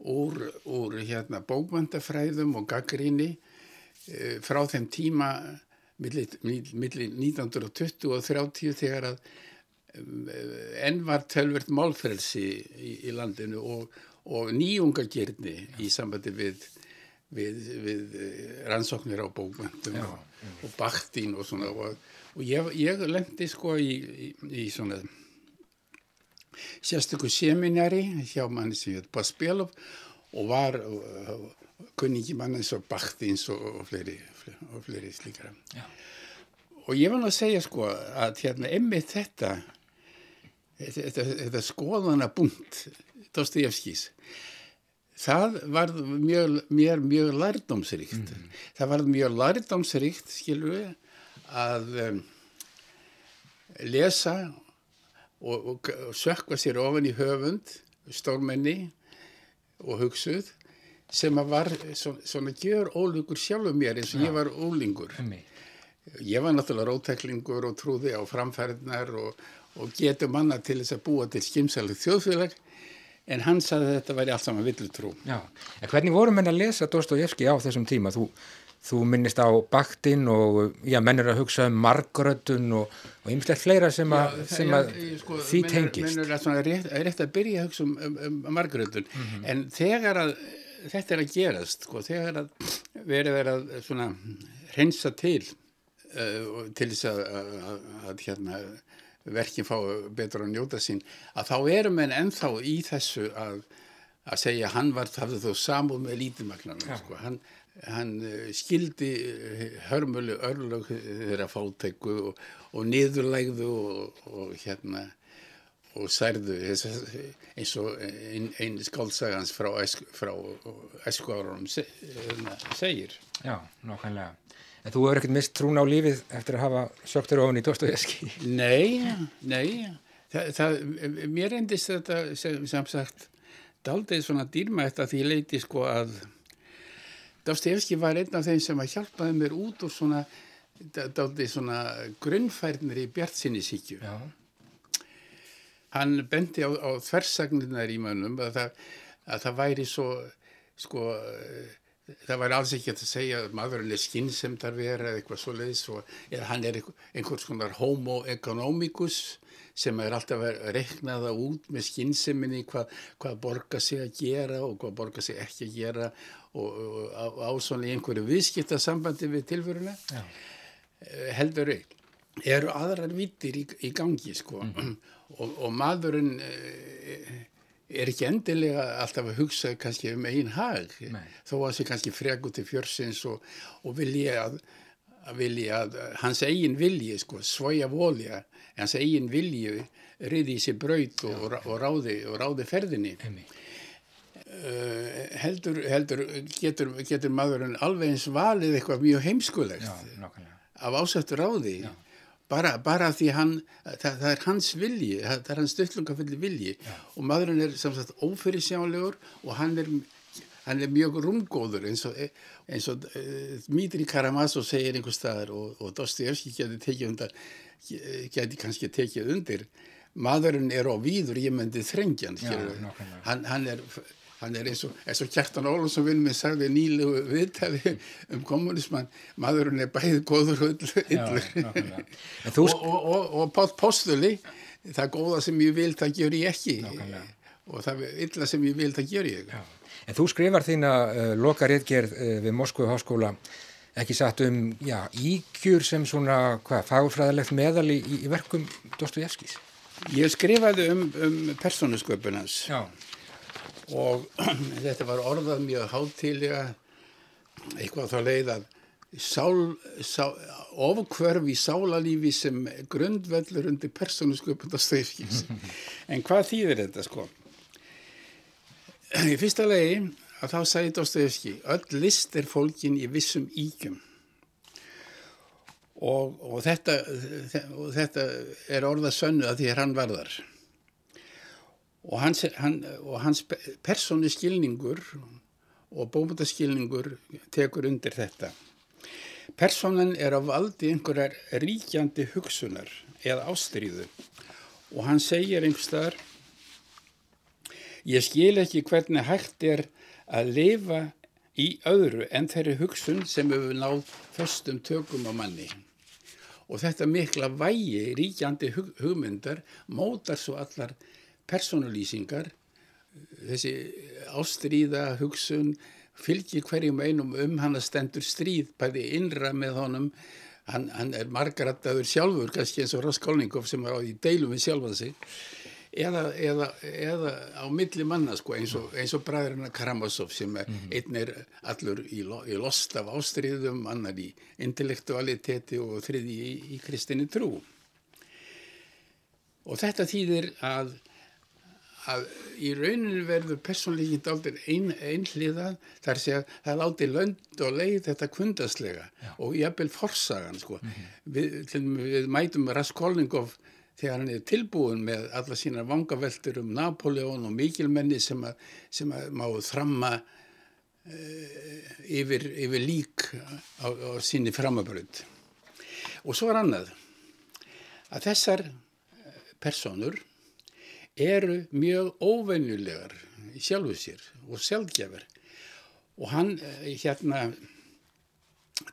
úr, úr hérna bókmöndafræðum og gaggríni eh, frá þeim tíma millir milli 1920 og 30 þegar að um, enn var tölvert málfrelsi í, í landinu og, og nýjungagirni í sambandi við, við, við eh, rannsóknir á bókmöndum og, og baktín og svona. Og, og ég, ég lendi sko í, í, í svona sérstöku seminari hjá manni sem hétt Baspelov og var uh, kunningi mann eins og Baktins og, og fleiri, fleiri, slíkara. Já. og ég var nú að segja sko að hérna emmitt þetta þetta, þetta, þetta skoðana búnt Dostoyevskis það var mjög, mjög, mjög lærdómsríkt það var mjög lærdómsríkt skilur við að um, lesa og, og, og sökva sér ofan í höfund stórmenni og hugsuð sem að var svona, svona gjör ólíkur sjálfur mér eins og ég var ólingur Einmitt. ég var náttúrulega rótæklingur og trúði á framfæriðnar og, og getur manna til þess að búa til skimsaleg þjóðfélag en hann sagði að þetta væri allt saman villutrú Já, en hvernig voru menn að lesa Dostojevski á þessum tíma? Þú, þú minnist á Bakhtin og já, menn eru að hugsa um Margarötun og, ymslegt fleira sem, a, sem að sko, því tengist. Mennur er svona rétt, rétt að byrja að hugsa um, um, um margröðun en þegar að þetta er að gerast sko, þegar að verið verið að svona hreinsa til uh, til þess að, að, að, að hérna verkin fá betur að njóta sín að þá erum en ennþá í þessu að, að segja hann var hafði þó samúð með lítimagnarnum sko. hann, hann eh, skildi eh, hörmölu örlög þeirra fátæku og, og niðurlegðu og, og hérna og særðu eins og einn ein skáldsagans frá, æsk, frá æsku árunum se, hérna, segir Já, nákvæmlega. En þú hefur ekkert mist trún á lífið eftir að hafa söktur ofan í Dostojevski. (laughs) Nei, nei, það, það, mér endist þetta sem, sem sagt daldið svona dýrmætt að því leiti sko að Dostoevski var einn af þeim sem að hjálpaði mér út úr svona svona grunnfærnir í bjartsinnisíkju. Já, Hann bendi á, á þversagninar í mönnum að það, að það væri svo sko það væri alls ekki að segja að maðurinn er skynnsemdar vera eða eitthvað svo leiðis og eða hann er einhver- einhvers konar homo economicus sem er alltaf að reknaða út með skynnseminni hvað, hvað borga sig að gera og hvað borga sig ekki að gera og, og á, á svona einhverju viðskiptasambandi við tilföruna já, Eh, heldur eru aðrar vittir í, í gangi sko. (clears throat) Og, og maðurinn eh, er ekki endilega alltaf að hugsa kannski um einn hag. Nei. þó að sé kannski fregu til fjörsins og, og vilji að, að vilji að hans eigin vilji sko svoja volja hans eigin vilji riði í sér braut og, og, ráði, og ráði ferðinni. Einmitt. uh, heldur, heldur getur, getur maðurinn alveg eins valið eitthvað mjög heimskulegt? Já, af ásættu ráði bara, bara því hann það, það er hans vilji, það, það er hans stöðlungafulli vilji. Og maðurinn er sem sagt ófyrirsjálegur og hann er hann er mjög rúmgóður eins og, eins og uh, Dmitri Karamazov segir einhver staðar og, og Dostoyevski geti tekið undir geti kannski tekið undir. Maðurinn er á víður ég myndi þrengjan Já, hann, hann er hann er eins og, eins og Kjartan Ólafsson vinn með sagði nýlegu viðtæði um kommunismann, maðurinn er bæðið góður og þú, og, og, og, og Páll Postuli það góða sem ég vil það gjör ég ekki. Nákvæmlega. og það illa sem ég vil það gjör ég. Já. En þú skrifar þína uh, loka réttgerð uh, við Moskvu háskóla ekki satt um já, íkjur sem svona hvað, fagfræðilegt meðal í, í, verkum Dostojevskis. ég skrifaði um, um persónusköpunans Já, og (clears throat) þetta var orðað mjög hátílega eitthvað þá leið að sál, sál, ofkvörf í sálalífi sem grundvellur undir persónusköpundastöfkis (laughs) en hvað þýðir þetta sko? Í fyrsta legi að þá sagði Dostoevski öll list er fólkin í vissum íkjum. Og, og, þetta, og þetta er orða sönnu að því er hann varðar og hans, hann, og hans persónu skilningur og bómutaskilningur tekur undir þetta. Personan er á valdi einhverjar ríkjandi hugsunar eða ástríðu og hann segir einhverstaðar Ég skil ekki hvernig hægt er að lifa í öðru en þeirri hugsun sem hefur náð föstum tökum á manni. Og þetta mikla vægi ríkjandi hug hugmyndar mótar svo allar persónulýsingar, þessi ástríða hugsun, fylgir hverjum einum um hann að stendur stríð, bæði innra með honum, hann, hann er margarattaður sjálfur, kannski eins og Raskólningov sem er á því deilum við sjálfan sig, eða, eða, eða á milli manna sko, eins og, og bræðurinn Karamazov sem er, einn er allur í, lo- í lost af ástriðum, annar í intellektualiteti og þriði í, í kristinni trú. Og þetta þýðir að, að í rauninu verður persónleikin dálítið ein, einhliðað þar sé að það láti lönd og leið þetta kundaslega og jafnvel forsagan sko. við, til, við mætum Raskolnikov þegar hann er tilbúin með alla sína vangaveltur um Napoleon og mikilmenni sem að, sem að má þramma uh, yfir, yfir lík á, á síni framabrönd. Og svo er annað að þessar personur eru mjög óvenjulegar í sjálfu sér og sjálfgjafar og hann eh, hérna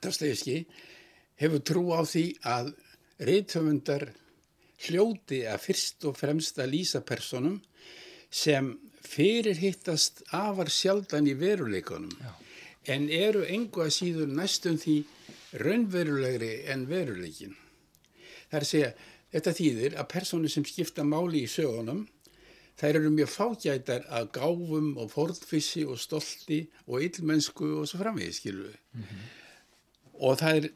Dostoyevski hefur trú á því að reythöfundar hljóti að fyrst og fremst að lýsa personum sem fyrirhittast afar sjaldan í veruleikunum en eru engu að síður næstum því raunverulegri en veruleikin. Það er að segja, þetta þýðir að persónu sem skipta máli í sögunum, þær eru mjög fágætar að gáfum og fórtfissi og stolti og illmennsku og svo framvegis, skilur við. Og það er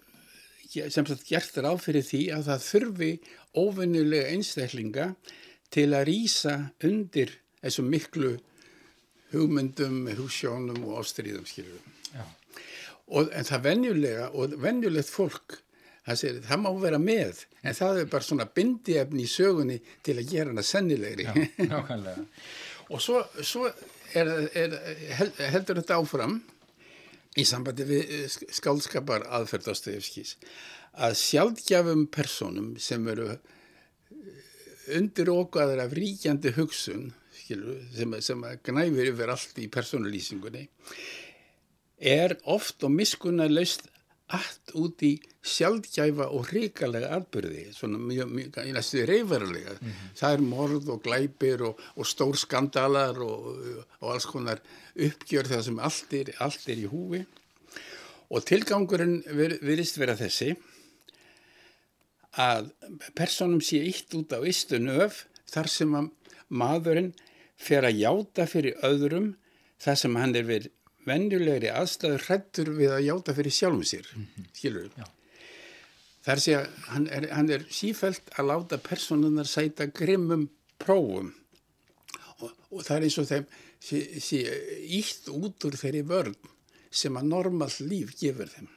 sem sagt gert ráð fyrir því að það þurfi óvenjulega einstaklinga til að rýsa undir þessum miklu hugmyndum, húsjónum og ástríðum, skilur við. Og, en það venjulega og venjulegt fólk það, segir, það má vera með en það er bara svona bindiefni í sögunni til að gera hana sennilegri Nákvæmlega. (laughs) og svo, svo er, er, hel- heldur þetta áfram í sambandi við eh, sk- skáldskapar aðferð Dostoyevskis að sjálfgjafum personum sem eru undir okkaður af ríkjandi hugsun skilur, sem, sem að gnæfir yfir allt í personulýsingunni er oft og miskunnarlaust allt út í sjálfgæfa og hrikalega atbyrði, svona mjög, mjög, í næstu reyfarulega. Það er morð og glæpir og, og stór skandalar og, og alls konar uppgjör það sem allt er, allt er í húfi. Og tilgangurinn vir, virðist vera þessi að personum sé ítt út á ystu nöf þar sem að maðurinn fer að játa fyrir öðrum þar sem hann er við venjulegri aðstæður hrættur við að játa fyrir sjálfum sér, skilur við. Það er að hann er, hann er sífælt að láta personunar sæta grimmum prófum. Og, og það er eins og þeim sé, sé ítt út úr þeirri vörn sem að normal líf gefur þeim.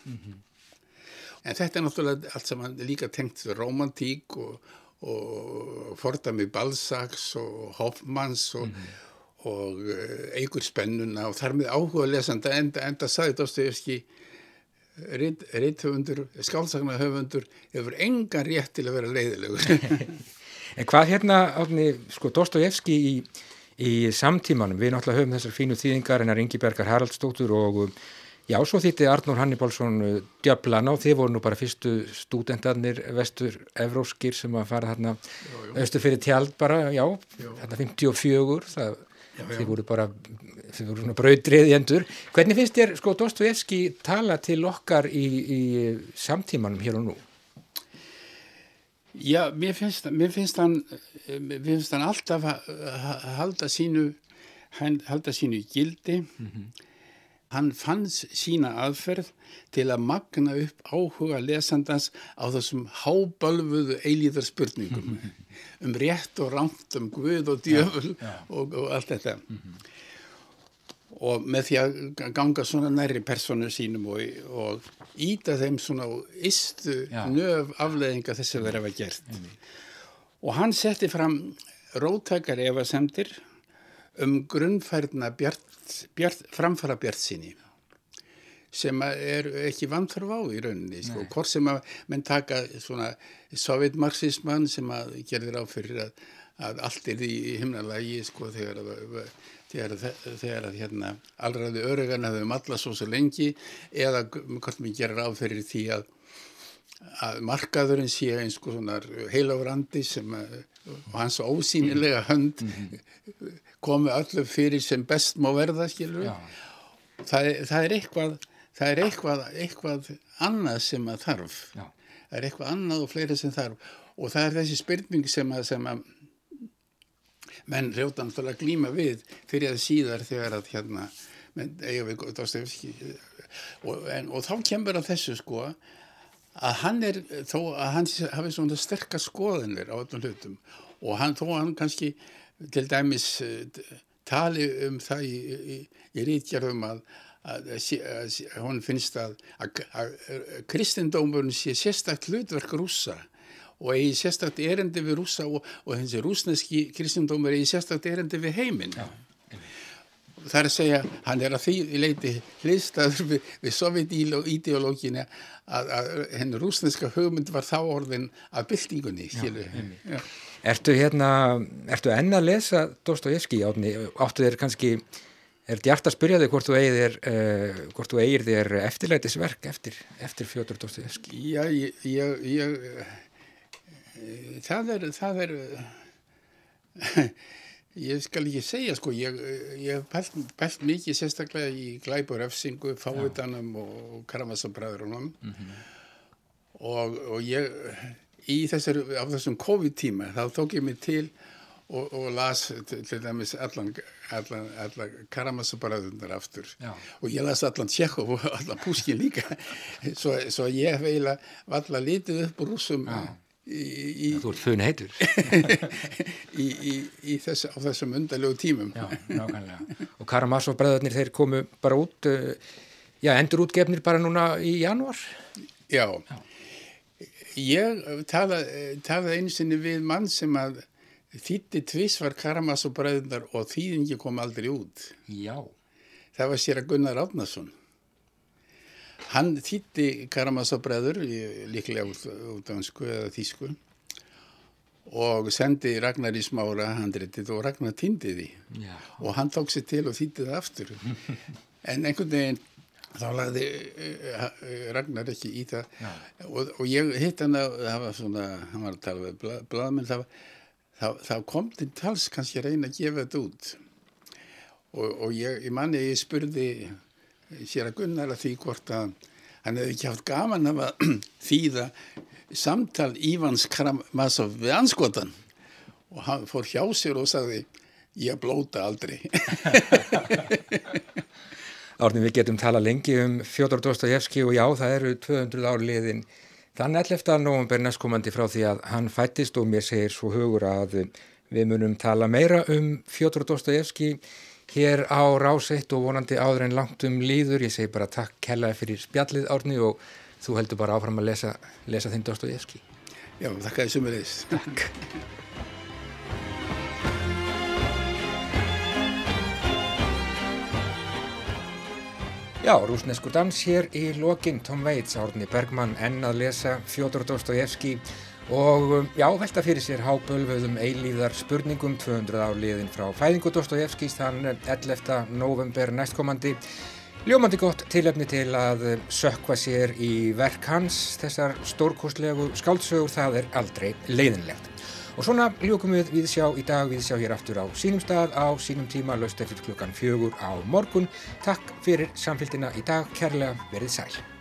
En þetta er náttúrulega allt saman líka tengt romantík og, og fordami Balzacs og Hoffmanns og, og eigur spennuna og þar með áhuga lesanda enda, enda sagði Dostoyevski reythöfundur, skálsakna höfundur hefur engan rétt til að vera leiðilegur. (laughs) (laughs) En hvað hérna, átni, sko, Dostojevski í, í samtímanum, við náttúrulega höfum þessar fínu þýðingar hennar Ingi Bergar Haraldsdóttur og um, já, svo þýtti Arnór Hannibalsson uh, Djöflana og þið voru nú bara fyrstu stúdendarnir vestur evróskir sem að fara þarna austur fyrir tjald bara, já, þarna 54, það, þið voru bara, þið voru svona brautrið í endur. Hvernig finnst þér, sko, Dostojevski tala til okkar í, í samtímanum hér og nú? Já, mér finnst, mér finnst hann mér finnst hann alltaf að halda sínu halda sínu gildi hann fann sína aðferð til að magna upp áhuga lesandans á þessum hábölfuðu eilíðar spurningum (laughs) um rétt og rámt um guð og djöful og, og allt þetta og með því að ganga svona nærri personu sínum og, og íta þeim svona á istu Já. nöf afleðinga þess að vera að gert. Og hann setti fram róttakar efasemdir um grunnfærna bjart, bjart, framfara bjart síni sem að er ekki vanþörf á í rauninni, sko, hvort sem að menn taka svona sovjetmarxismann sem að gerðir á fyrir að, að allt er í himnalagi, sko, þegar að, þegar að, þegar að hérna, allraði örugan hafum alla svo svo lengi, eða hvort mér gerir á fyrir því að að markaðurinn sé eins og svona heilafrandi sem að, og hans ósýnilega hönd komi öllu fyrir sem best má verða, skilur það, það er eitthvað það er eitthvað, eitthvað annað sem að þarf. Já. það er eitthvað annað og fleira sem þarf. Og það er þessi spurning sem að, sem að menn hljóta náttúrulega að glíma við fyrir að síðar þegar að hérna menn við og, en, og þá kemur að þessu sko að hann er þó að hann hafi svona sterkar skoðanir á öllum hlutum og hann þó að hann kannski til dæmis eh, tali um það í, í, í rítjarðum að, að, að, að hún finnst að, að kristindómurinn sé sérstakt hlutverk rússa og eigi sérstakt erendi við rússa og, og þessi rúsneski kristindómur eigi sérstakt erendi við heiminn. Það er að segja, hann er að því leiti hlistaður við, við sovjetideológinu að, að henni rúsneska hugmynd var þá orðin að byltingunni. Já, Ertu hérna, ertu enn að lesa Dostoyevski átni, áttu þér kannski, er djart að spyrja þig hvort þú eigir þér, uh, hvort þú eigir þér eftirlætisverk eftir, eftir Fjóður Dostoyevski? Já, ég, ég, ég eh, það er, það er, (laughs) ég skal ekki segja sko, ég, hef pælt, mikið sérstaklega í glæpur efsingu, fávitanum og Karamazabræðurunum og, og ég, í þessar, á þessum COVID-tíma þá tók ég mig til og, og las til, dæmis allan, allan, allan Karamazabræðunar aftur. Já. og ég las allan Tjekov og allan Púskin líka. (laughs) Svo, svo ég hef eiginlega valla litið upp rúsum í, í, Þú ert fun heitur. (laughs) í, í, í þess, á þessum undarlegu tímum Já, nákvæmlega. Og Karamazov bræðarnir þeir komu bara út, uh, já, endur útgefnir bara núna í janúar. Já. Ég talaði tala einu sinni við mann sem að þýtti tvísvar Karamazov bræðunar og þýðingi kom aldrei út. Já. Það var sér að Gunnar Árnason. Hann þýtti Karamazov bræður, líklega út, á hansku eða þýsku. Og sendi Ragnar í smára handritið og Ragnar týndi því. Já. og hann tók sér til og þýtti það aftur. (laughs) en einhvern veginn þá lagði uh, uh, Ragnar ekki í það. Og, og ég hitt hann að það var svona, hann var að tala við blað, blaðmenn, það, það, það kom til tals kannski að reyna að gefa þetta út. Og, og ég, ég manni ég spurði sér að Gunnar að því hvort að hann hefði ekki haft gaman af að (clears throat) þýða samtal Ívans Karamazov við anskotan og hann fór hjá sér og sagði ég blóta aldrei (laughs) Árni, við getum tala lengi um Fjóður Dostoyevski og já, það eru 200 ár liðin. Þann 11. november næstkomandi frá því að hann fættist og mér segir svo hugur að við munum tala meira um Fjóður Dostoyevski hér á Ráseitt og vonandi áður en langt um líður. Ég segi bara takk kellaði fyrir spjallið Árni og þú heldur bara áfram að lesa, lesa þinn Dostoyevski. Já, þakka þessum er þess. Takk. Já, rúsnesku dans hér í lokin Tom Waits, Árni Bergmann enn að lesa Fjóður Dostoyevski og um, já, velta fyrir sér hábölvöðum eilíðar spurningum 200 áliðin frá fæðingu Dostoyevskis þann 11. november næstkomandi Ljómandi gott tilefni til að um, sökva sér í verk hans þessar stórkostlegu skáldsögur það er aldrei leiðinlegt. Og svona ljúkum við viðsjá í dag, viðsjá hér aftur á sínum stað á sínum tíma, laust eftir klukkan fjögur á morgun. Takk fyrir samfélgina í dag, kærlega verið sæl.